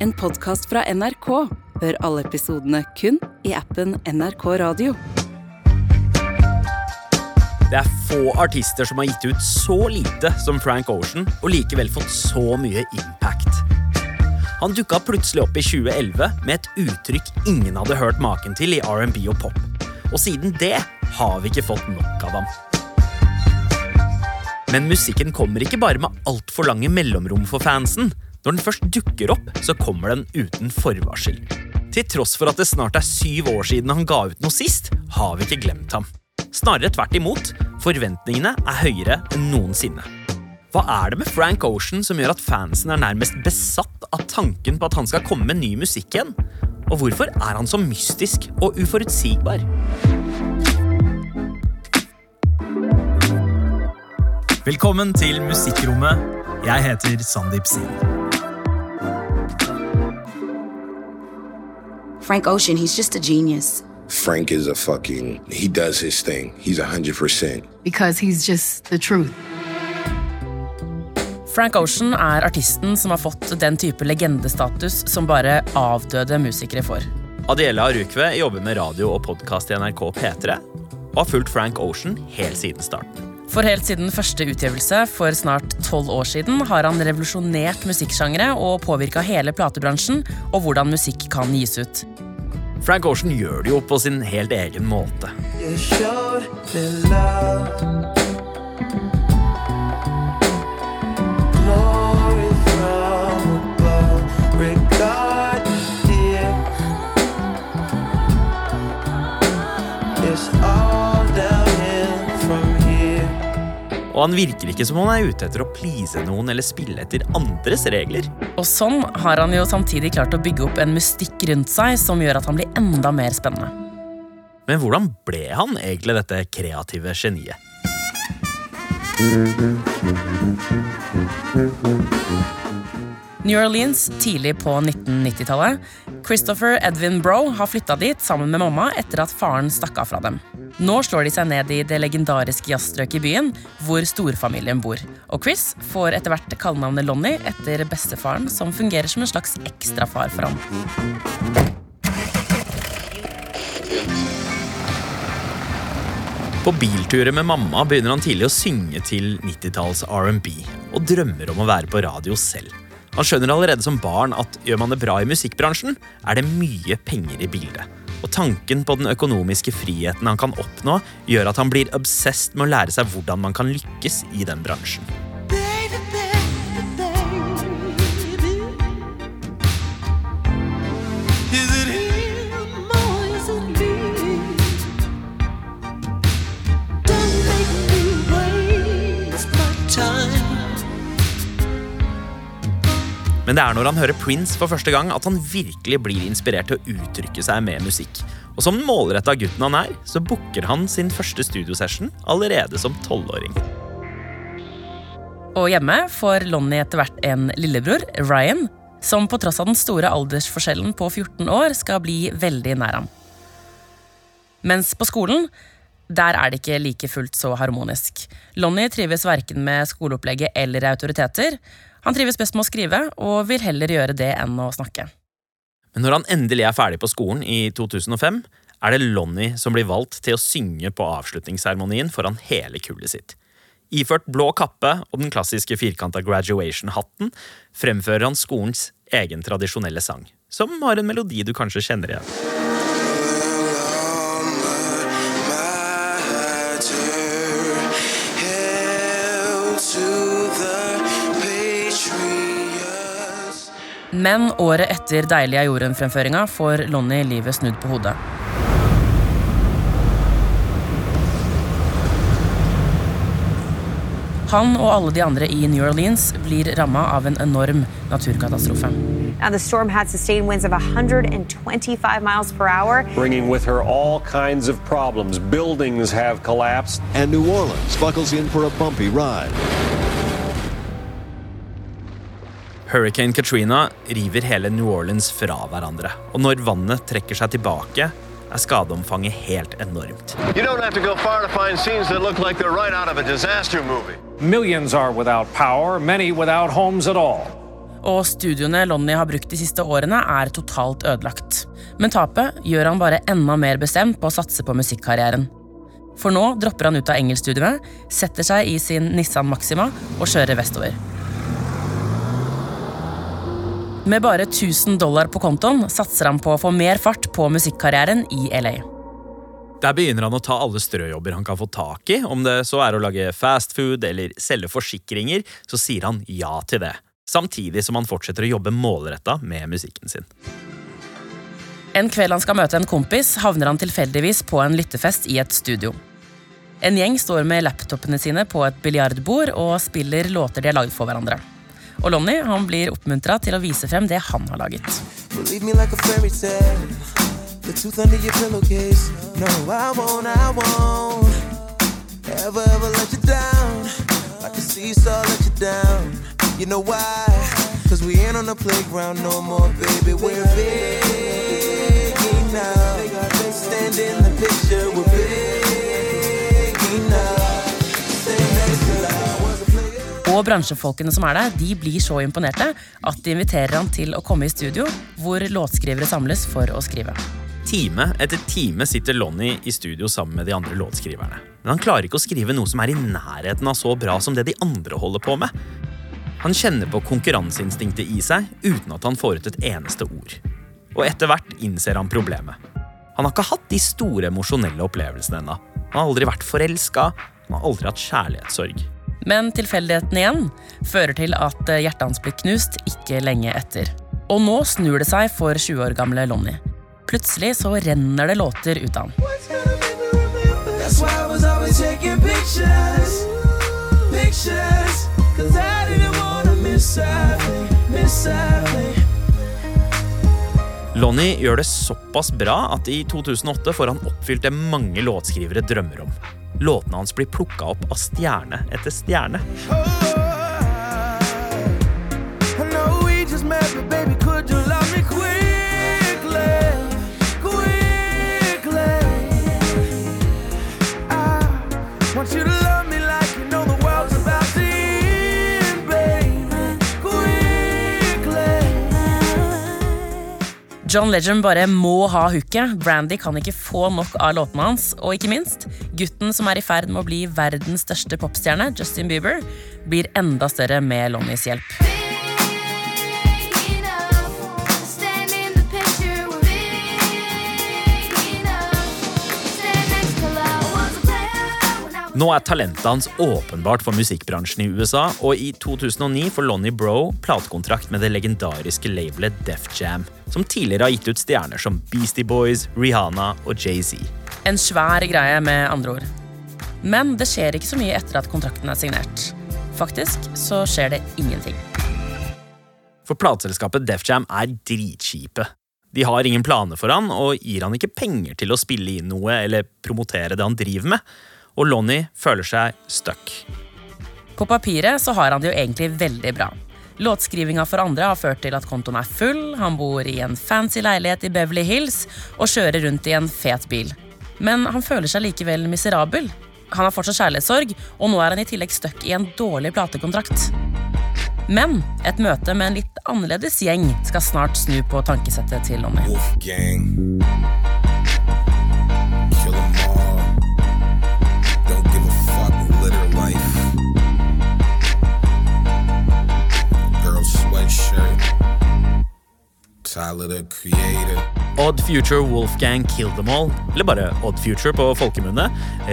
En podkast fra NRK. Hør alle episodene kun i appen NRK Radio. Det er få artister som har gitt ut så lite som Frank Ocean, og likevel fått så mye impact. Han dukka plutselig opp i 2011 med et uttrykk ingen hadde hørt maken til i R&B og pop. Og siden det har vi ikke fått nok av ham. Men musikken kommer ikke bare med altfor lange mellomrom for fansen. Når den først dukker opp, så kommer den uten forvarsel. Til tross for at det snart er syv år siden han ga ut noe sist, har vi ikke glemt ham. Snarere tvert imot. Forventningene er høyere enn noensinne. Hva er det med Frank Ocean som gjør at fansen er nærmest besatt av tanken på at han skal komme med ny musikk igjen? Og hvorfor er han så mystisk og uforutsigbar? Velkommen til Musikkrommet. Jeg heter Sandeep Singh. Frank Ocean, he's just a genius. Frank is a fucking, he does his thing. He's 100%. because he's just the truth. Frank Ocean er artisten som har fått den type legendestatus som bare avdøde musikere får. Adiela Rukve jobber med radio og podkast i NRK P3 og har fulgt Frank Ocean helt siden starten. For helt siden første utgivelse for snart tolv år siden har han revolusjonert musikksjangre og påvirka hele platebransjen og hvordan musikk kan gis ut. Frank Ocean gjør det jo på sin helt egen måte. Jeg Og han virker ikke som han er ute etter å please noen eller spille etter andres regler. Og sånn har han jo samtidig klart å bygge opp en mystikk rundt seg som gjør at han blir enda mer spennende. Men hvordan ble han egentlig dette kreative geniet? New Orleans tidlig på 1990-tallet. Christopher Edvin Bro har flytta dit sammen med mamma etter at faren stakk av fra dem. Nå slår de seg ned i det legendariske jazzstrøket i byen, hvor storfamilien bor. Og Chris får etter hvert kallenavnet Lonnie etter bestefaren, som fungerer som en slags ekstrafar for ham. På bilturer med mamma begynner han tidlig å synge til 90-talls R&B, og drømmer om å være på radio selv. Han skjønner allerede som barn at gjør man det bra i musikkbransjen, er det mye penger i bildet. Og tanken på den økonomiske friheten han kan oppnå, gjør at han blir obsessed med å lære seg hvordan man kan lykkes i den bransjen. Men det er når han hører Prince for første gang at han virkelig blir inspirert til å uttrykke seg med musikk. Og som den målretta gutten han er, så booker han sin første studiosession allerede som tolvåring. Og hjemme får Lonnie etter hvert en lillebror, Ryan, som på tross av den store aldersforskjellen på 14 år skal bli veldig nær ham. Mens på skolen, der er det ikke like fullt så harmonisk. Lonnie trives verken med skoleopplegget eller autoriteter. Han trives best med å skrive, og vil heller gjøre det enn å snakke. Men når han endelig er ferdig på skolen i 2005, er det Lonnie som blir valgt til å synge på avslutningsseremonien foran hele kullet sitt. Iført blå kappe og den klassiske firkanta graduation-hatten fremfører han skolens egen tradisjonelle sang, som har en melodi du kanskje kjenner igjen. Men året etter Deilig er jorden-fremføringa får Lonnie livet snudd på hodet. Han og alle de andre i New Orleans blir ramma av en enorm naturkatastrofe. Now, the storm had sustained winds of 125 miles per hour. bringing with her all kinds of problems. Buildings have collapsed. and New Orleans buckles in for a bumpy ride. Hurricane Katrina river hele New Orleans fra hverandre. Og når vannet trekker seg tilbake, er skadeomfanget helt enormt. You don't have to far to find scenes that look like they're right out disaster movie. Millions are without power, many without homes og studioene Lonnie har brukt de siste årene, er totalt ødelagt. Men tapet gjør han bare enda mer bestemt på å satse på musikkarrieren. For nå dropper han ut av engelskstudiene, setter seg i sin Nissan Maxima og kjører vestover. Med bare 1000 dollar på kontoen satser han på å få mer fart på musikkarrieren i LA. Der begynner han å ta alle strøjobber han kan få tak i. Om det så er å lage fast food eller selge forsikringer, så sier han ja til det. Samtidig som han fortsetter å jobbe målretta med musikken sin. En kveld han skal møte en kompis, havner han tilfeldigvis på en lyttefest i et studio. En gjeng står med laptopene sine på et biljardbord og spiller låter de har lagd for hverandre. Og Lonnie han blir oppmuntra til å vise frem det han har laget. You know. Og bransjefolkene som er der, de blir så imponerte at de inviterer han til å komme i studio, hvor låtskrivere samles for å skrive. Time etter time sitter Lonnie i studio sammen med de andre låtskriverne. Men han klarer ikke å skrive noe som er i nærheten av så bra som det de andre holder på med. Han kjenner på konkurranseinstinktet i seg uten at han får ut et eneste ord. Og etter hvert innser han problemet. Han har ikke hatt de store emosjonelle opplevelsene ennå. Han har aldri vært forelska, han har aldri hatt kjærlighetssorg. Men tilfeldigheten igjen fører til at eh, hjertet hans blir knust ikke lenge etter. Og nå snur det seg for 20 år gamle Lonnie. Plutselig så renner det låter ut av han. Lonnie gjør det såpass bra at i 2008 får han oppfylt det mange låtskrivere drømmer om. Låtene hans blir plukka opp av stjerne etter stjerne. John Legend bare må ha hooket. Brandy kan ikke få nok av låtene hans. Og ikke minst, gutten som er i ferd med å bli verdens største popstjerne, Justin Bieber, blir enda større med Lonnies hjelp. Nå er talentet hans åpenbart for musikkbransjen i USA, og i 2009 får Lonnie Bro platekontrakt med det legendariske labelet Def Jam, som tidligere har gitt ut stjerner som Beastie Boys, Rihanna og Jay-Z. En svær greie, med andre ord. Men det skjer ikke så mye etter at kontrakten er signert. Faktisk så skjer det ingenting. For plateselskapet Def Jam er dritkjipe. De har ingen planer for han, og gir han ikke penger til å spille inn noe eller promotere det han driver med. Og Lonnie føler seg stuck. På papiret så har han det jo egentlig veldig bra. Låtskrivinga for andre har ført til at kontoen er full, han bor i en fancy leilighet i Beverly Hills og kjører rundt i en fet bil. Men han føler seg likevel miserabel. Han har fortsatt kjærlighetssorg, og nå er han i tillegg stuck i en dårlig platekontrakt. Men et møte med en litt annerledes gjeng skal snart snu på tankesettet til Lonnie. Odd Future Wolfgang Kill Them All, eller bare Odd Future på folkemunne,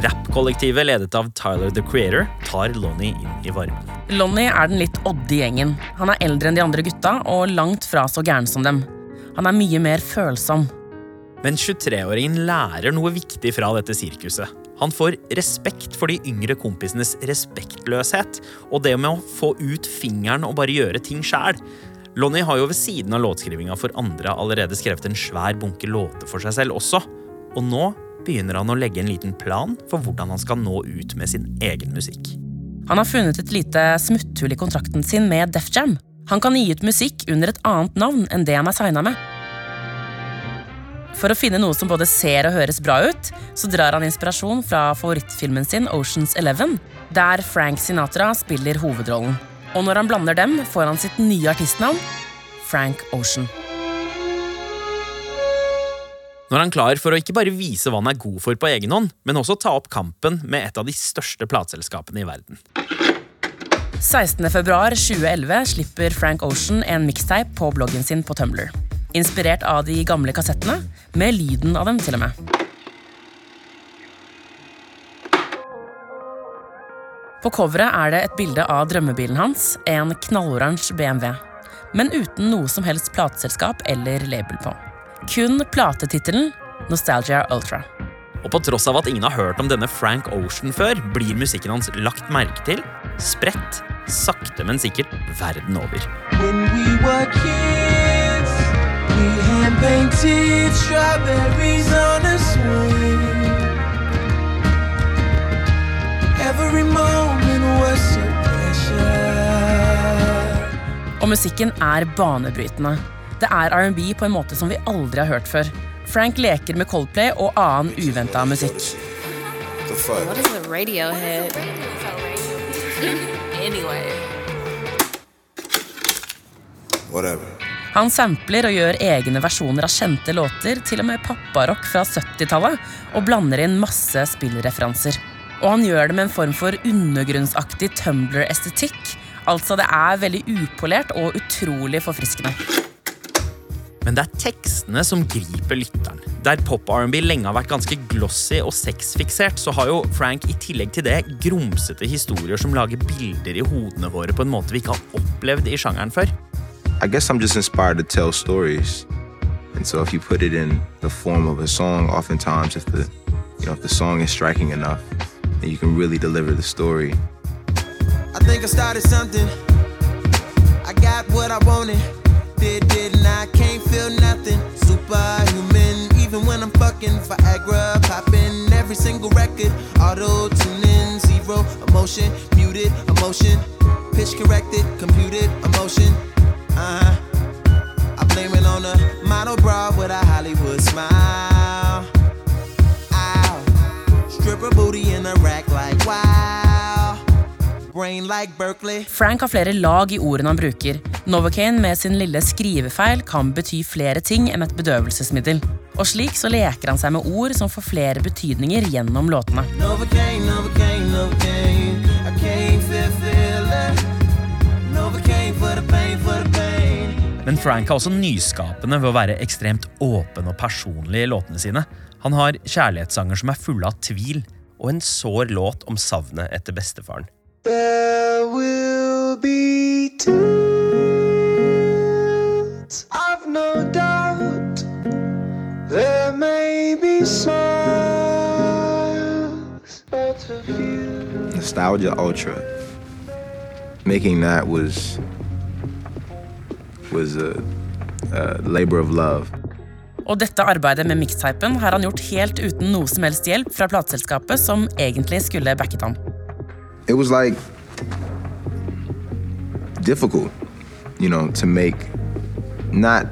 rappkollektivet ledet av Tyler the Creator, tar Lonnie inn i varmen. Lonnie er den litt odde gjengen. Han er eldre enn de andre gutta og langt fra så gæren som dem. Han er mye mer følsom. Men 23-åringen lærer noe viktig fra dette sirkuset. Han får respekt for de yngre kompisenes respektløshet, og det med å få ut fingeren og bare gjøre ting sjæl. Lonnie har jo ved siden av låtskrivinga for andre allerede skrevet en svær bunke låter for seg selv også, og nå begynner han å legge en liten plan for hvordan han skal nå ut med sin egen musikk. Han har funnet et lite smutthull i kontrakten sin med Def Jam. Han kan gi ut musikk under et annet navn enn det han er signa med. For å finne noe som både ser og høres bra ut, så drar han inspirasjon fra favorittfilmen sin Oceans Eleven, der Frank Sinatra spiller hovedrollen. Og når han blander dem, får han sitt nye artistnavn, Frank Ocean. Når han klar for å ikke bare vise hva han er god for på egen hånd, men også ta opp kampen med et av de største plateselskapene i verden. 16.2.2011 slipper Frank Ocean en mixtape på bloggen sin på Tumblr. Inspirert av de gamle kassettene, med lyden av dem til og med. På coveret er det et bilde av drømmebilen hans, en knalloransje BMW. Men uten noe som helst plateselskap eller label på. Kun platetittelen Nostalgia Ultra. Og på tross av at ingen har hørt om denne Frank Ocean før, blir musikken hans lagt merke til, spredt, sakte, men sikkert verden over. When we were kids, we hand painted strawberries on a swing. Musikken er banebrytende. Det er R&B på en måte som vi aldri har hørt før. Frank leker med Coldplay og annen uventa musikk. The fuck? What is a Radiohead? anyway. Whatever. Han sampler og gjør egne versjoner av kjente låter, til og med papparock fra 70-tallet, og blander inn masse spillreferanser. Og han gjør det med en form for undergrunnsaktig Tumbler-estetikk. Altså, det er veldig upolert og utrolig forfriskende. Men det er tekstene som griper lytteren. Der pop-R&B lenge har vært ganske glossy og sexfiksert, så har jo Frank i tillegg til det grumsete historier som lager bilder i hodene våre på en måte vi ikke har opplevd i sjangeren før. I guess I'm just inspired to tell stories. And so if you put it in the form of a song, oftentimes if the you know if the song is striking enough, then you can really deliver the story. I think I started something. I got what I wanted. Did, didn't I? Can't feel nothing. Superhuman, even when I'm fucking Viagra. Popping every single record. Auto tuning, zero emotion. Emotion. Like Frank har flere lag i ordene han bruker. Novocaine med sin lille skrivefeil kan bety flere ting enn et bedøvelsesmiddel. Og slik så leker han seg med ord som får flere betydninger gjennom låtene. Novocaine, Novocaine, Novocaine. I can't feel, feel it. Novocaine for the pain, for the pain. Men Frank er også nyskapende ved å være ekstremt åpen og personlig i låtene sine. Han har kjærlighetssanger som er fulle av tvil, og en sår låt om savnet etter bestefaren. There will be tears, I've no doubt. There may be smiles, but a few. Nostalgia Ultra. Making that was was a, a labor of love. Og dette arbeidet med mixtypen har han gjort helt uten noe som helst hjelp fra plateselskapet, som egentlig skulle backet ham. It was like difficult, you know, to make not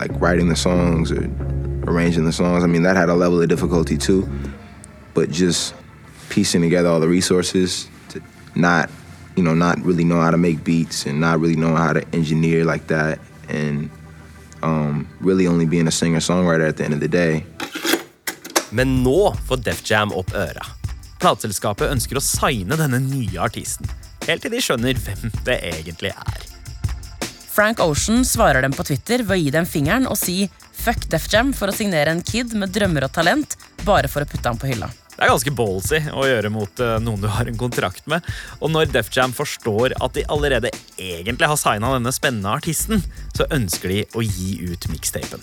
like writing the songs or arranging the songs. I mean, that had a level of difficulty too, but just piecing together all the resources to not, you know, not really know how to make beats and not really know how to engineer like that and um, really only being a singer-songwriter at the end of the day. Men nå får Def Jam opp. Plateselskapet ønsker å signe denne nye artisten. Helt til de skjønner hvem det egentlig er. Frank Ocean svarer dem på Twitter ved å gi dem fingeren og si fuck Def Jam for å signere en kid med drømmer og talent bare for å putte ham på hylla. Det er ganske ballsy å gjøre mot eh, noen du har en kontrakt med. Og når Def Jam forstår at de allerede egentlig har signa denne spennende artisten, så ønsker de å gi ut mixtapen.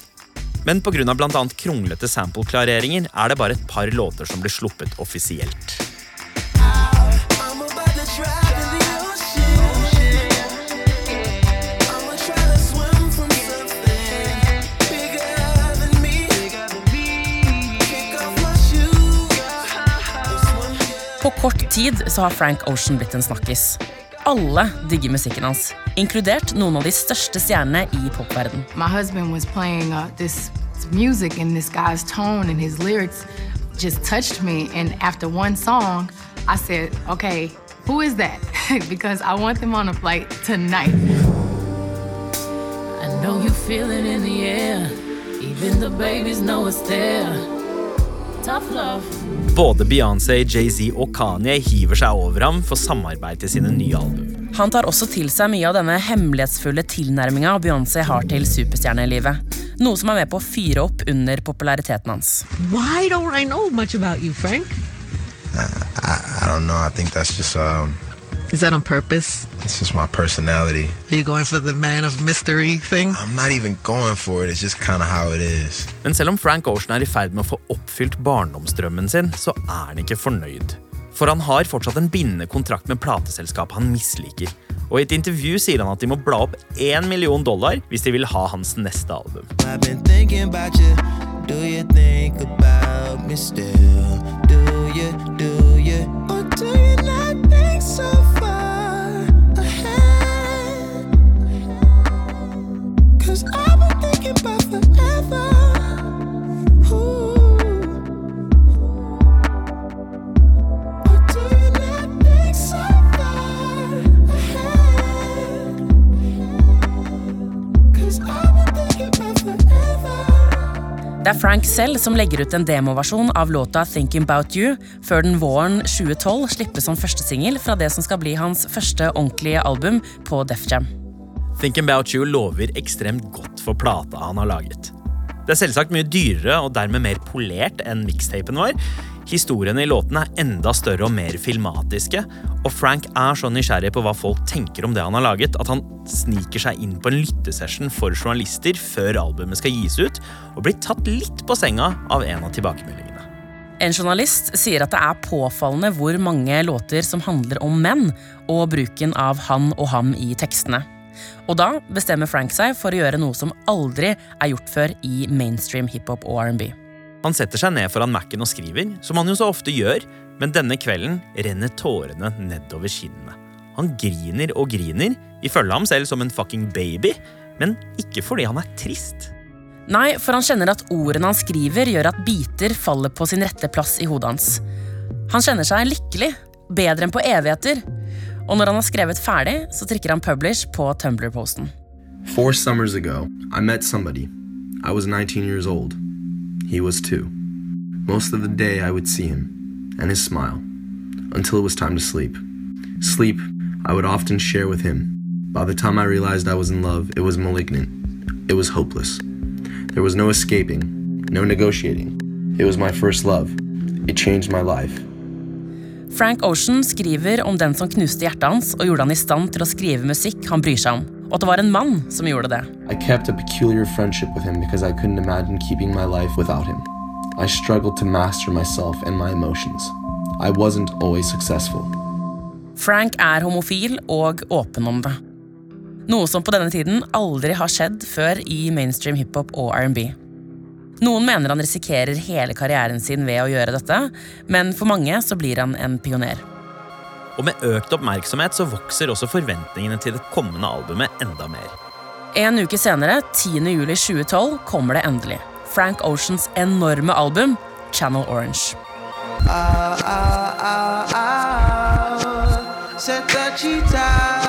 Men pga. bl.a. kronglete sample-klareringer er det bare et par låter som blir sluppet offisielt. På kort tid så har Frank Ocean blitt en snakkis. Alle digger musikken hans, inkludert noen av de største stjernene i popverden. My husband was playing uh, this music, and this guy's tone and his lyrics just touched me. And after one song, I said, okay, Who is that? because I want them on a flight tonight. I know you feel it in the air. Even the babies know it's there. Tough love. Både Beyoncé, Jay-Z og Kanye hiver seg over ham for samarbeid til sine nye album. Han tar også til seg mye av denne hemmelighetsfulle tilnærminga Beyoncé har til superstjernelivet. Noe som er med på å fyre opp under populariteten hans. Why don't I know much about you, Frank? I, I, I don't know. I think that's just um, Is that on purpose? it's just my personality. Are you going for the man of mystery thing? I'm not even going for it. It's just kind of how it is. Men selv om Frank Ocean er i ferd med å få oppfylt barndomsdrømmen sin, så er han ikke fornøyd. For han har fortsatt en bindende kontrakt med plateselskapet han misliker. Og i et intervju sier han at de må bla opp én million dollar hvis de vil ha hans neste album. I've been thinking about you. Do you think about me still? Do you, do you Det er Frank selv som legger ut en demoversjon av låta Thinking About You før den våren 2012 slippes som førstesingel fra det som skal bli hans første ordentlige album på Def Jam. Thinking About You lover ekstremt godt for plata han har laget. Det er selvsagt mye dyrere og dermed mer polert enn mixtapen var. Historiene i låtene er enda større og mer filmatiske, og Frank er så nysgjerrig på hva folk tenker om det han har laget, at han sniker seg inn på en lyttesession for journalister før albumet skal gis ut, og blir tatt litt på senga av en av tilbakemeldingene. En journalist sier at det er påfallende hvor mange låter som handler om menn, og bruken av han og ham i tekstene. Og da bestemmer Frank seg for å gjøre noe som aldri er gjort før i mainstream hiphop og R&B. Han setter seg ned foran Mac-en og skriver, som han jo så ofte gjør, men denne kvelden renner tårene nedover kinnene. Han griner og griner, ifølge ham selv som en fucking baby, men ikke fordi han er trist. Nei, for han kjenner at ordene han skriver, gjør at biter faller på sin rette plass i hodet hans. Han kjenner seg lykkelig, bedre enn på evigheter. Og når han har skrevet ferdig, så trykker han publish på Tumblr-posten. Four summers ago, I met somebody. I was 19 years old. He was too. Most of the day, I would see him and his smile until it was time to sleep. Sleep, I would often share with him. By the time I realized I was in love, it was malignant. It was hopeless. There was no escaping, no negotiating. It was my first love. It changed my life. Frank Ocean skriver om den som knuste hjertet hans og gjorde han i stand til å skrive musikk han bryr seg om. Og at det var en mann som gjorde det. I kept a peculiar friendship with him because I couldn't imagine keeping my life without him. I struggled to master myself and my emotions. I wasn't always successful. Frank er homofil og åpen om det. Noe som på denne tiden aldri har skjedd før i mainstream hiphop og R&B. Noen mener han risikerer hele karrieren sin ved å gjøre dette, men for mange så blir han en pioner. Og med økt oppmerksomhet så vokser også forventningene til det kommende albumet enda mer. En uke senere, 10. juli 2012, kommer det endelig. Frank Oceans enorme album, Channel Orange. Ah, ah, ah, ah. Set the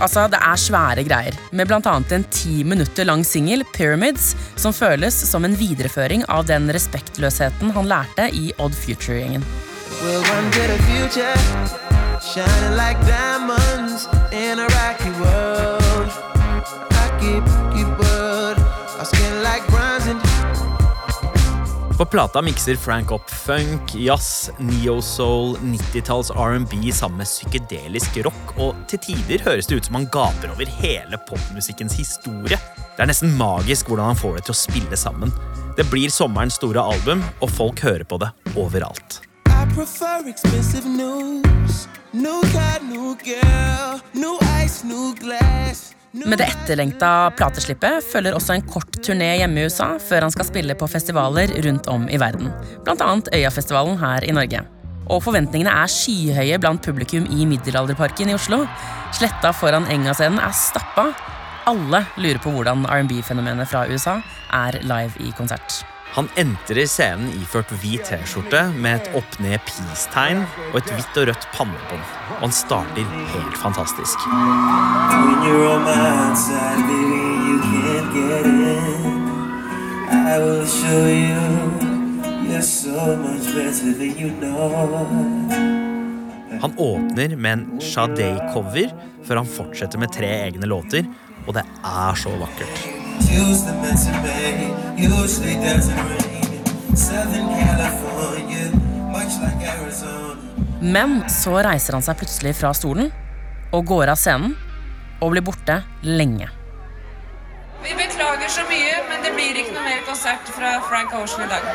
Altså, Det er svære greier, med bl.a. en ti minutter lang singel, Pyramids, som føles som en videreføring av den respektløsheten han lærte i Odd Future-gjengen. We'll like diamonds in a rocky world. På plata mikser Frank opp funk, jazz, neo-soul, 90-talls R&B sammen med psykedelisk rock, og til tider høres det ut som han gaper over hele popmusikkens historie. Det er nesten magisk hvordan han får det til å spille sammen. Det blir sommerens store album, og folk hører på det overalt. I prefer expensive news. New car, new girl, new ice, new glass. Med det etterlengta plateslippet følger også en kort turné hjemme i USA før han skal spille på festivaler rundt om i verden. Annet Øyafestivalen her i Norge. Og forventningene er skyhøye blant publikum i Middelalderparken i Oslo. Sletta foran Enga-scenen er stappa. Alle lurer på hvordan R&B-fenomenet fra USA er live i konsert. Han entrer scenen iført hvit T-skjorte med et opp-ned-peace-tegn og et hvitt og rødt pannebånd. Og han starter helt fantastisk. Han åpner med en Sade-cover før han fortsetter med tre egne låter, og det er så vakkert. Tuesday meant to May, usually doesn't rain. Southern California, much like Arizona. Men så reiser han seg plutselig fra stolen og går av scenen og blir borte lenge. Vi beklager så mye, men det blir ikke noe mer konsert fra Frank Ocean i dag.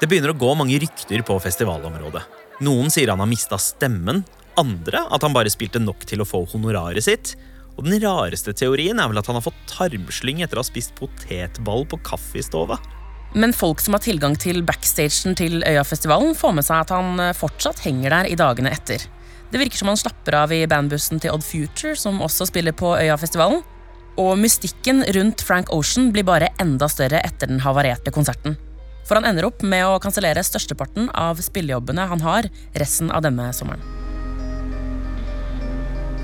Det begynner å gå mange rykter på festivalområdet. Noen sier han har mista stemmen, andre at han bare spilte nok til å få honoraret sitt. Og den rareste teorien er vel at han har fått tarmslyng etter å ha spist potetball på kaffestova. Men folk som har tilgang til backstagen til Øyafestivalen, får med seg at han eh, fortsatt henger der i dagene etter. Det virker som han slapper av i bandbussen til Odd Future, som også spiller på Øyafestivalen. Og mystikken rundt Frank Ocean blir bare enda større etter den havarerte konserten. For han ender opp med å kansellere størsteparten av spillejobbene han har resten av denne sommeren.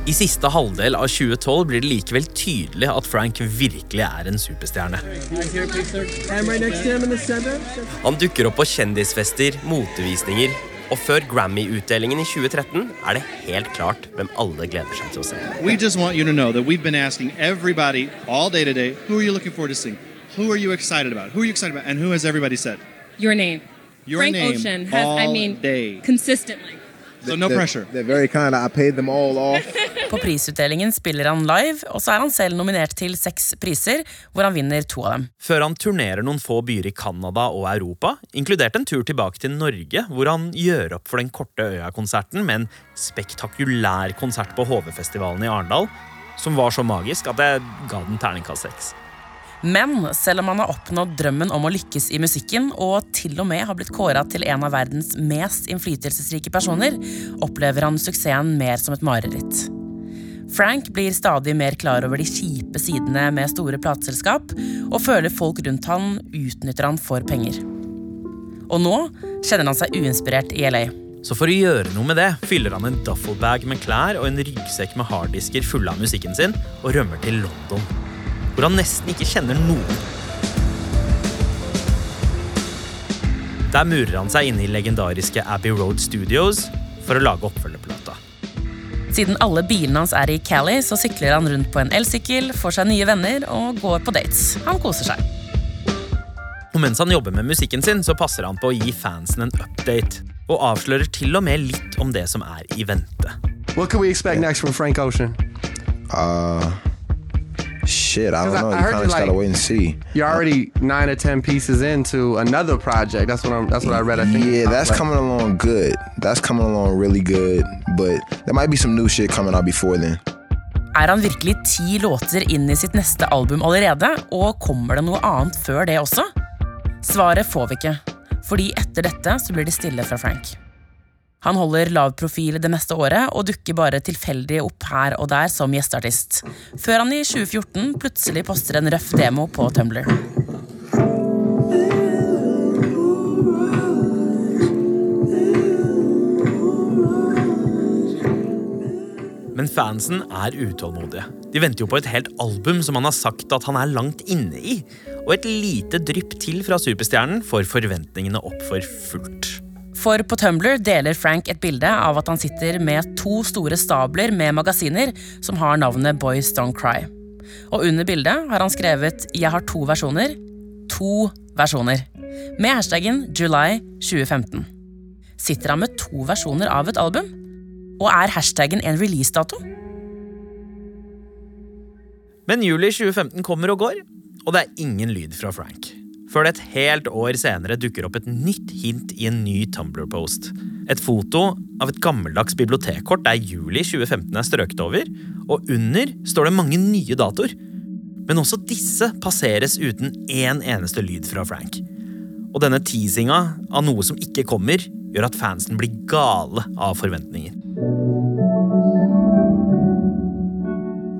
I siste halvdel av 2012 blir det likevel tydelig at Frank virkelig er en superstjerne. Han dukker opp på kjendisfester, motevisninger, og før Grammy-utdelingen i 2013 er det helt klart hvem alle gleder seg til å se. We just want you to know that we've been asking everybody all day today, who are you looking forward to seeing? Who are you excited about? Who are you excited about? And who has everybody said? Your name. Your Frank name Ocean has, I all mean, day. consistently. So no They're- pressure. They're very kind. I paid them all off. På prisutdelingen spiller han live, og så er han selv nominert til seks priser, hvor han vinner to av dem. Før han turnerer noen få byer i Canada og Europa, inkludert en tur tilbake til Norge, hvor han gjør opp for den korte Øya-konserten med en spektakulær konsert på HV-festivalen i Arendal, som var så magisk at jeg ga den terningkast seks. Men selv om han har oppnådd drømmen om å lykkes i musikken, og til og med har blitt kåra til en av verdens mest innflytelsesrike personer, opplever han suksessen mer som et mareritt. Frank blir stadig mer klar over de kjipe sidene med store plateselskap, og føler folk rundt han utnytter han for penger. Og nå kjenner han seg uinspirert i LA. Så for å gjøre noe med det, fyller han en duffelbag med klær og en ryggsekk med harddisker fulle av musikken sin, og rømmer til London. Hvor han nesten ikke kjenner noen. Der murer han seg inne i legendariske Abbey Road Studios for å lage oppfølgerplata. Siden alle bilene hans er i Cali, så sykler han rundt på en elsykkel, får seg nye venner og går på dates. Han koser seg. Og mens han jobber med musikken sin, så passer han på å gi fansen en update. Og avslører til og med litt om det som er i vente. What can we expect next from Frank Ocean? Uh, shit, I don't know. I You kind of like, gotta wait and see. You're already nine or ten pieces into another project. That's what I'm. That's what I read. I think. Yeah, that's Like- coming along good. That's coming along really good. But there might be some new shit coming out before then. Er han virkelig ti låter inn i sitt neste album allerede, og kommer det noe annet før det også? Svaret får vi ikke, fordi etter dette så blir det stille fra Frank. Han holder lav profil det meste året og dukker bare tilfeldig opp her og der som gjesteartist, før han i 2014 plutselig poster en røff demo på Tumblr. Men fansen er utålmodige. De venter jo på et helt album som han har sagt at han er langt inne i. Og et lite drypp til fra superstjernen får forventningene opp for fullt. For på Tumblr deler Frank et bilde av at han sitter med to store stabler med magasiner som har navnet Boys Don't Cry. Og under bildet har han skrevet 'Jeg har to versjoner'. To versjoner. Med hashtaggen July 2015. Sitter han med to versjoner av et album? Og er hashtaggen en releasedato? Men juli 2015 kommer og går, og det er ingen lyd fra Frank. Før det et helt år senere dukker opp et nytt hint i en ny Tumblr-post. Et foto av et gammeldags bibliotekkort der juli 2015 er strøket over, og under står det mange nye datoer. Men også disse passeres uten én eneste lyd fra Frank. Og denne teasinga av noe som ikke kommer, gjør at fansen blir gale av forventninger.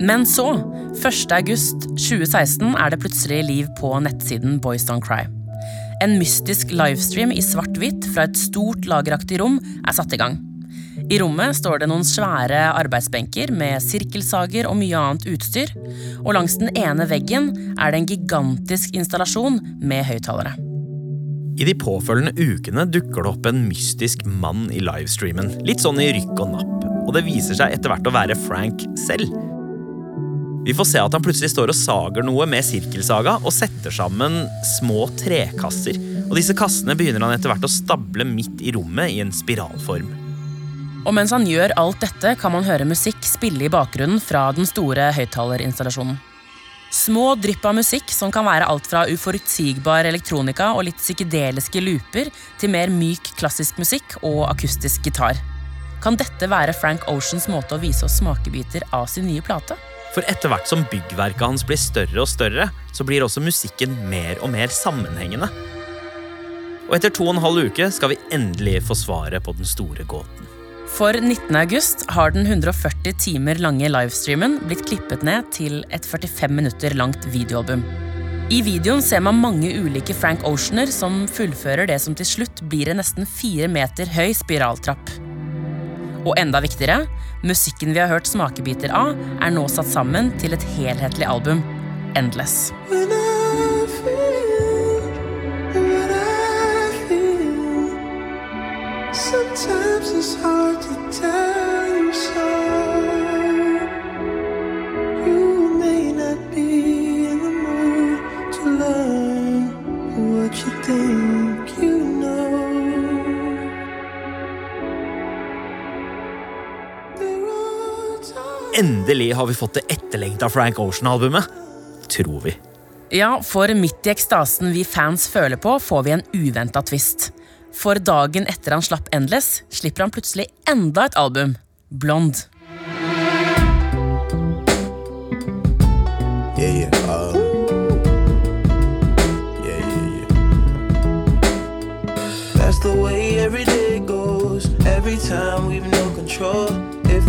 Men så, 1. august 2016, er det plutselig liv på nettsiden Boys Don't Cry. En mystisk livestream i svart-hvitt fra et stort, lageraktig rom er satt i gang. I rommet står det noen svære arbeidsbenker med sirkelsager og mye annet utstyr, og langs den ene veggen er det en gigantisk installasjon med høyttalere. I de påfølgende ukene dukker det opp en mystisk mann i livestreamen. Litt sånn i rykk og napp. Og det viser seg etter hvert å være Frank selv. Vi får se at han plutselig står og sager noe med sirkelsaga og setter sammen små trekasser. Og disse kassene begynner han etter hvert å stable midt i rommet i en spiralform. Og mens han gjør alt dette, kan man høre musikk spille i bakgrunnen fra den store høyttalerinstallasjonen. Små drypp av musikk som kan være alt fra uforutsigbar elektronika og litt psykedeliske looper til mer myk klassisk musikk og akustisk gitar. Kan dette være Frank Oceans måte å vise oss smakebiter av sin nye plate? For etter hvert som byggverket hans blir større og større, så blir også musikken mer og mer sammenhengende. Og etter to og en halv uke skal vi endelig få svaret på den store gåten. For 19. august har den 140 timer lange livestreamen blitt klippet ned til et 45 minutter langt videoalbum. I videoen ser man mange ulike Frank Oceaner som fullfører det som til slutt blir en nesten fire meter høy spiraltrapp. Og enda viktigere, musikken vi har hørt smakebiter av, er nå satt sammen til et helhetlig album. Endless. When I feel what I feel, sometimes it's hard to tell you so. You may not be in the mood to learn what you think Endelig har vi fått det etterlengta Frank Ocean-albumet. Tror vi. Ja, for midt i ekstasen vi fans føler på, får vi en uventa twist. For dagen etter han slapp Endless, slipper han plutselig enda et album. Blond. Yeah, yeah. Uh, yeah, yeah, yeah. That's the way every day goes. Every time we've no control.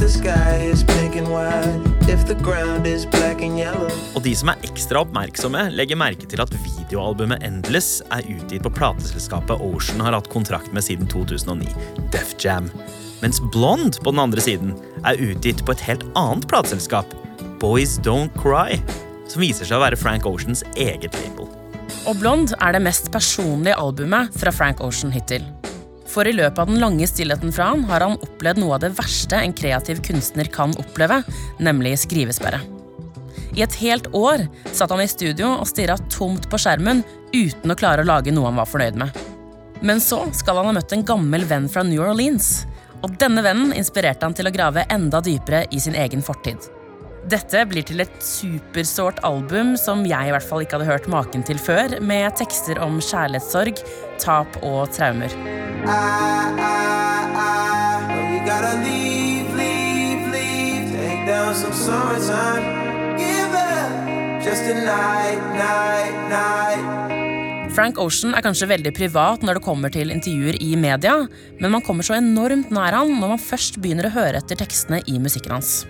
Sky is pink and white, if the ground is black and yellow. Og de som er ekstra oppmerksomme, legger merke til at videoalbumet Endless er utgitt på plateselskapet Ocean har hatt kontrakt med siden 2009, Def Jam. Mens Blonde på den andre siden er utgitt på et helt annet plateselskap, Boys Don't Cry, som viser seg å være Frank Oceans eget label. Og Blond er det mest personlige albumet fra Frank Ocean hittil. For i løpet av den lange stillheten fra han har han opplevd noe av det verste en kreativ kunstner kan oppleve, nemlig skrivesperre. I et helt år satt han i studio og stirra tomt på skjermen uten å klare å lage noe han var fornøyd med. Men så skal han ha møtt en gammel venn fra New Orleans. Og denne vennen inspirerte han til å grave enda dypere i sin egen fortid. Dette blir til et supersårt album som jeg i hvert fall ikke hadde hørt maken til før, med tekster om kjærlighetssorg, tap og traumer. I, I, I. Frank Ocean er kanskje veldig privat når det kommer til intervjuer i media, men man kommer så enormt nær han når man først begynner å høre etter tekstene i musikken hans.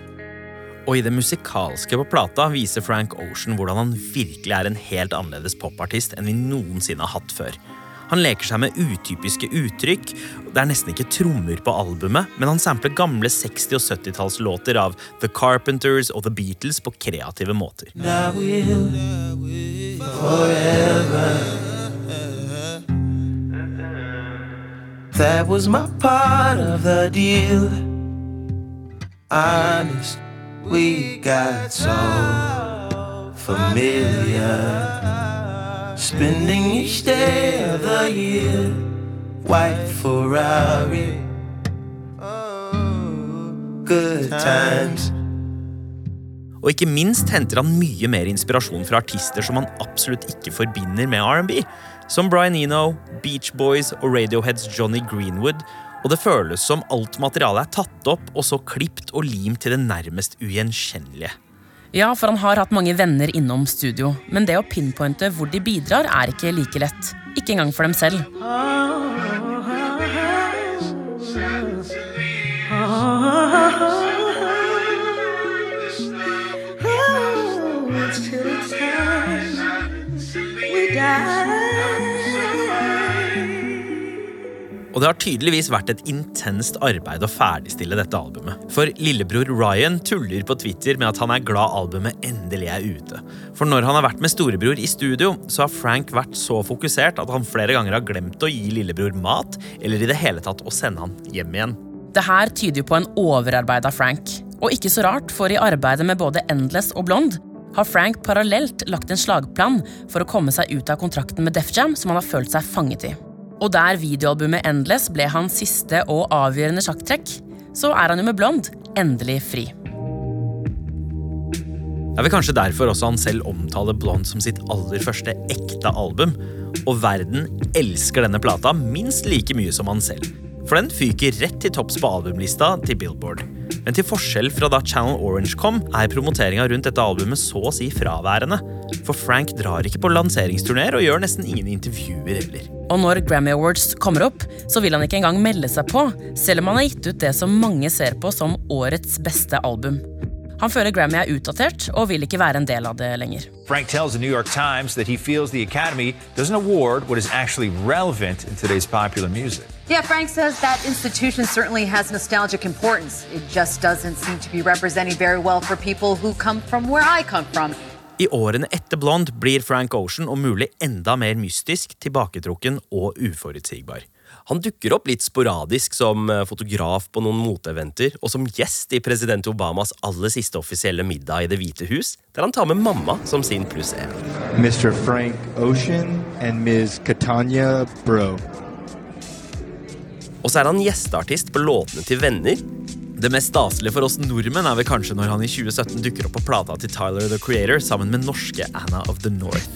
Og i det musikalske på plata viser Frank Ocean hvordan han virkelig er en helt annerledes popartist enn vi noensinne har hatt før. Han leker seg med utypiske uttrykk. Det er nesten ikke trommer på albumet, men han sampler gamle 60- og 70-tallslåter av The Carpenters og The Beatles på kreative måter. And I will forever. That was my part of the deal. Honest, we got so familiar. Spending each day of the year, white Ferrari. Good times. Og ikke minst henter han mye mer inspirasjon fra artister som han absolutt ikke forbinder med R&B, som Brian Eno, Beach Boys og Radioheads Johnny Greenwood, og det føles som alt materialet er tatt opp og så klipt og limt til det nærmest ugjenkjennelige. Ja, for han har hatt mange venner innom studio, men det å pinpointe hvor de bidrar, er ikke like lett. Ikke engang for dem selv. Og det har tydeligvis vært et intenst arbeid å ferdigstille dette albumet. For lillebror Ryan tuller på Twitter med at han er glad albumet endelig er ute. For når han har vært med storebror i studio, så har Frank vært så fokusert at han flere ganger har glemt å gi lillebror mat, eller i det hele tatt å sende han hjem igjen. Det her tyder jo på en overarbeida Frank. Og ikke så rart, for i arbeidet med både Endless og Blond har Frank parallelt lagt en slagplan for å komme seg ut av kontrakten med Def Jam som han har følt seg fanget i. Og der videoalbumet Endless ble hans siste og avgjørende sjakktrekk, så er han jo med Blond endelig fri. Det er vel kanskje derfor også han selv omtaler Blond som sitt aller første ekte album. Og verden elsker denne plata minst like mye som han selv. For den fyker rett til topps på albumlista til Billboard. Men til forskjell fra da Channel Orange kom, er promoteringa rundt dette albumet så å si fraværende. For Frank drar ikke på lanseringsturneer og gjør nesten ingen intervjuer heller. Og når Grammy Awards kommer opp, så vil han ikke engang melde seg på, selv om han har gitt ut det som mange ser på som årets beste album. Han føler Grammy er utdatert og vil ikke være en del av det lenger. Frank tells the New York Times that he feels the Academy doesn't award what is actually relevant in today's popular music. Yeah, Frank says that institution certainly has nostalgic importance. It just doesn't seem to be representing very well for people who come from where I come from. I årene etter Blond blir Frank Ocean om mulig enda mer mystisk, tilbaketrukken og uforutsigbar. Han dukker opp litt sporadisk som eh, fotograf på noen moteeventer og som gjest i president Obamas aller siste offisielle middag i Det hvite hus, der han tar med mamma som sin pluss én. Mr. Frank Ocean and Ms. Catania Bro. Og så er han gjesteartist på låtene til venner. Det mest staselige for oss nordmenn er vel kanskje når han i 2017 dukker opp på plata til Tyler the Creator sammen med norske Anna of the North.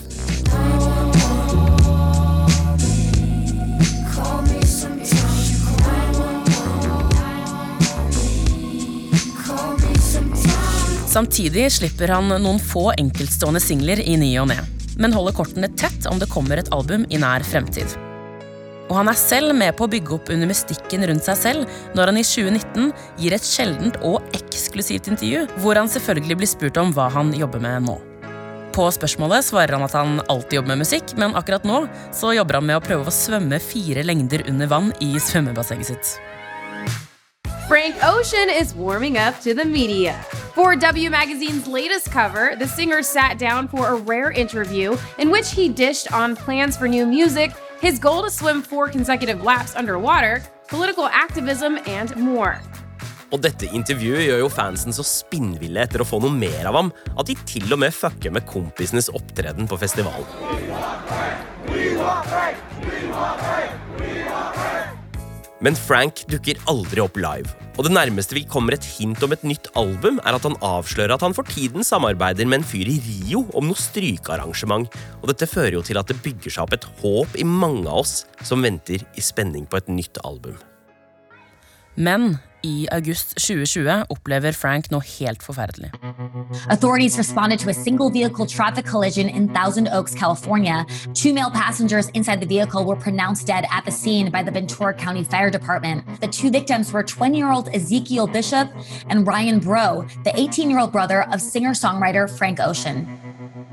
Samtidig slipper han noen få enkeltstående singler i ny og ne, men holder kortene tett om det kommer et album i nær fremtid. Og han er selv med på å bygge opp under mystikken rundt seg selv når han i 2019 gir et sjeldent og eksklusivt intervju, hvor han selvfølgelig blir spurt om hva han jobber med nå. På spørsmålet svarer han at han alltid jobber med musikk, men akkurat nå så jobber han med å prøve å svømme fire lengder under vann i svømmebassenget sitt. Frank Ocean is warming up to the media. For W Magazine's latest cover, the singer sat down for a rare interview in which he dished on plans for new music, his goal to swim four consecutive laps underwater, political activism, and more. Og dette intervjuet gjør jo fansen så spinnville etter å få noe mer av ham at de til og med fucker med kompisenes opptreden på festivalen. Men Frank dukker aldri opp live, og det nærmeste vi kommer et hint om et nytt album, er at han avslører at han for tiden samarbeider med en fyr i Rio om noe strykearrangement. Og dette fører jo til at det bygger seg opp et håp i mange av oss som venter i spenning på et nytt album. Men i august 2020 opplever Frank noe helt forferdelig. Authorities responded to a single vehicle traffic collision in Thousand Oaks, California. Two male passengers inside the vehicle were pronounced dead at the scene by the Ventura County Fire Department. The two victims were 20 year old Ezekiel Bishop and Ryan Bro, the 18 year old brother of singer songwriter Frank Ocean.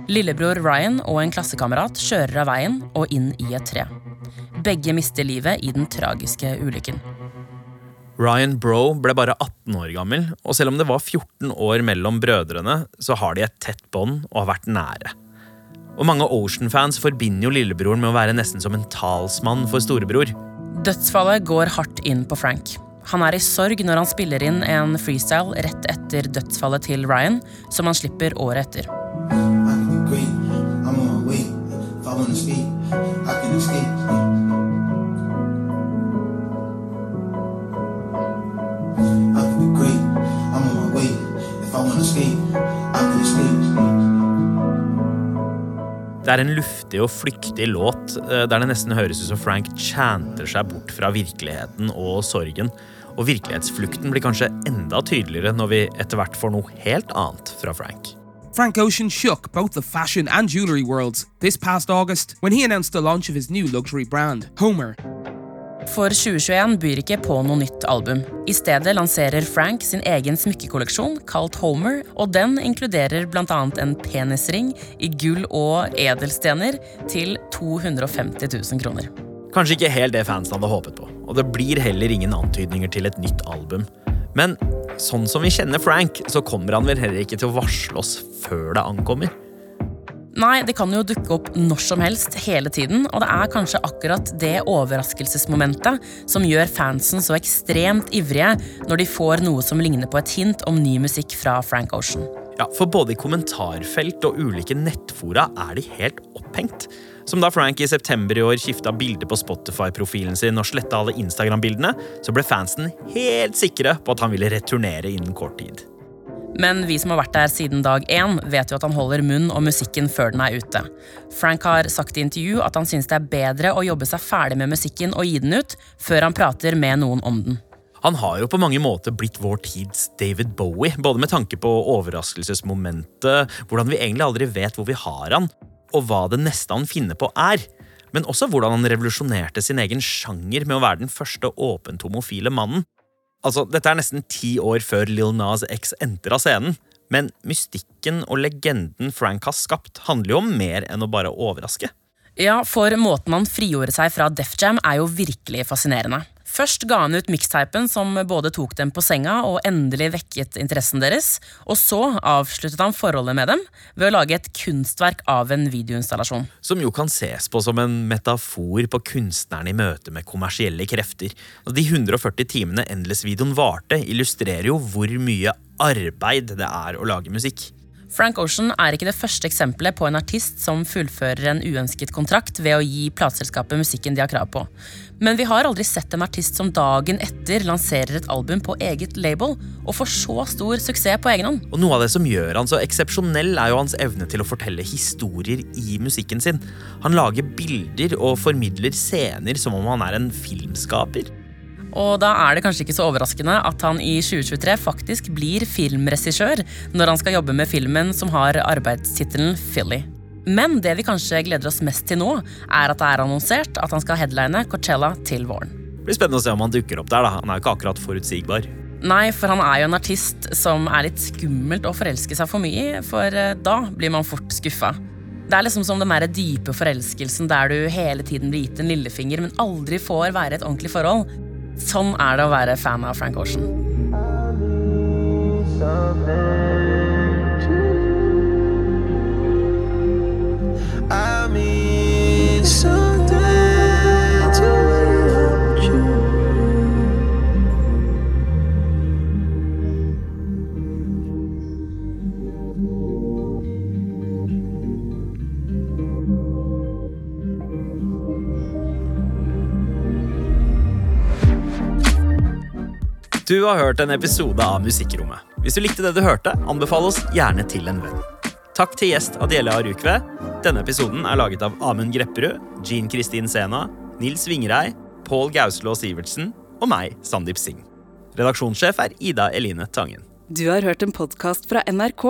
Lillebror Ryan og en klassekamerat kjører av veien og inn i et tre. Begge mister livet i den tragiske ulykken. Ryan Bro ble bare 18 år gammel, og selv om det var 14 år mellom brødrene, så har de et tett bånd og har vært nære. Og Mange Ocean-fans forbinder jo lillebroren med å være nesten som en talsmann for storebror. Dødsfallet går hardt inn på Frank. Han er i sorg når han spiller inn en freestyle rett etter dødsfallet til Ryan, som han slipper året etter. great. I'm on my way. If I I Det er en luftig og flyktig låt eh, der det nesten høres ut som Frank chanter seg bort fra virkeligheten og sorgen. Og virkelighetsflukten blir kanskje enda tydeligere når vi etter hvert får noe helt annet fra Frank. Frank Ocean shook both the fashion and jewelry worlds this past August when he announced the launch of his new luxury brand, Homer. For 2021 byr ikke på noe nytt album. I stedet lanserer Frank sin egen smykkekolleksjon kalt Homer, og den inkluderer bl.a. en penisring i gull og edelstener til 250 000 kroner. Kanskje ikke helt det fansen hadde håpet på, og det blir heller ingen antydninger til et nytt album. Men sånn som vi kjenner Frank, så kommer han vel heller ikke til å varsle oss før det ankommer. Nei, det kan jo dukke opp når som helst hele tiden, og det er kanskje akkurat det overraskelsesmomentet som gjør fansen så ekstremt ivrige når de får noe som ligner på et hint om ny musikk fra Frank Ocean. Ja, For både i kommentarfelt og ulike nettfora er de helt opphengt. Som da Frank i september i år skifta bilde på Spotify-profilen sin og sletta alle Instagram-bildene, så ble fansen helt sikre på at han ville returnere innen kort tid. Men vi som har vært der siden dag én, vet jo at han holder munn om musikken før den er ute. Frank har sagt i intervju at han synes det er bedre å jobbe seg ferdig med musikken og gi den ut, før han prater med noen om den. Han har jo på mange måter blitt vår tids David Bowie, både med tanke på overraskelsesmomentet, hvordan vi egentlig aldri vet hvor vi har han, og hva det neste han finner på er. Men også hvordan han revolusjonerte sin egen sjanger med å være den første åpent homofile mannen. Altså, Dette er nesten ti år før Lil Nas X entrer scenen. Men mystikken og legenden Frank har skapt, handler jo om mer enn å bare overraske. Ja, for måten han frigjorde seg fra Def Jam er jo virkelig fascinerende. Først ga han ut mixtypen som både tok dem på senga og endelig vekket interessen deres, og så avsluttet han forholdet med dem ved å lage et kunstverk av en videoinstallasjon. Som jo kan ses på som en metafor på kunstneren i møte med kommersielle krefter. De 140 timene Endless-videoen varte, illustrerer jo hvor mye arbeid det er å lage musikk. Frank Ocean er ikke det første eksempelet på en artist som fullfører en uønsket kontrakt ved å gi plateselskapet musikken de har krav på. Men vi har aldri sett en artist som dagen etter lanserer et album på eget label og får så stor suksess på egen hånd. Og Noe av det som gjør han så eksepsjonell, er jo hans evne til å fortelle historier i musikken sin. Han lager bilder og formidler scener som om han er en filmskaper. Og da er det kanskje ikke så overraskende at han i 2023 faktisk blir filmregissør når han skal jobbe med filmen som har arbeidstittelen Philly. Men det vi kanskje gleder oss mest til nå, er at det er annonsert at han skal headline Coachella til våren. Det blir spennende å se om han dukker opp der. da. Han er jo ikke akkurat forutsigbar. Nei, for han er jo en artist som er litt skummelt å forelske seg for mye i, for eh, da blir man fort skuffa. Det er liksom som den der dype forelskelsen der du hele tiden blir gitt en lillefinger, men aldri får være et ordentlig forhold. Sånn er det å være fan av Frank Ocean. Du har hørt en episode av Musikkrommet. Hvis du likte det du hørte, anbefal oss gjerne til en venn. Takk til gjest Adele Arukve. Denne episoden er laget av Amund Grepperud, Jean Kristin Sena, Nils Vingrei, Pål Gauslå Sivertsen og meg, Sandeep Singh. Redaksjonssjef er Ida Eline Tangen. Du har hørt en podkast fra NRK.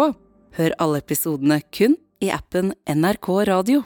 Hør alle episodene kun i appen NRK Radio.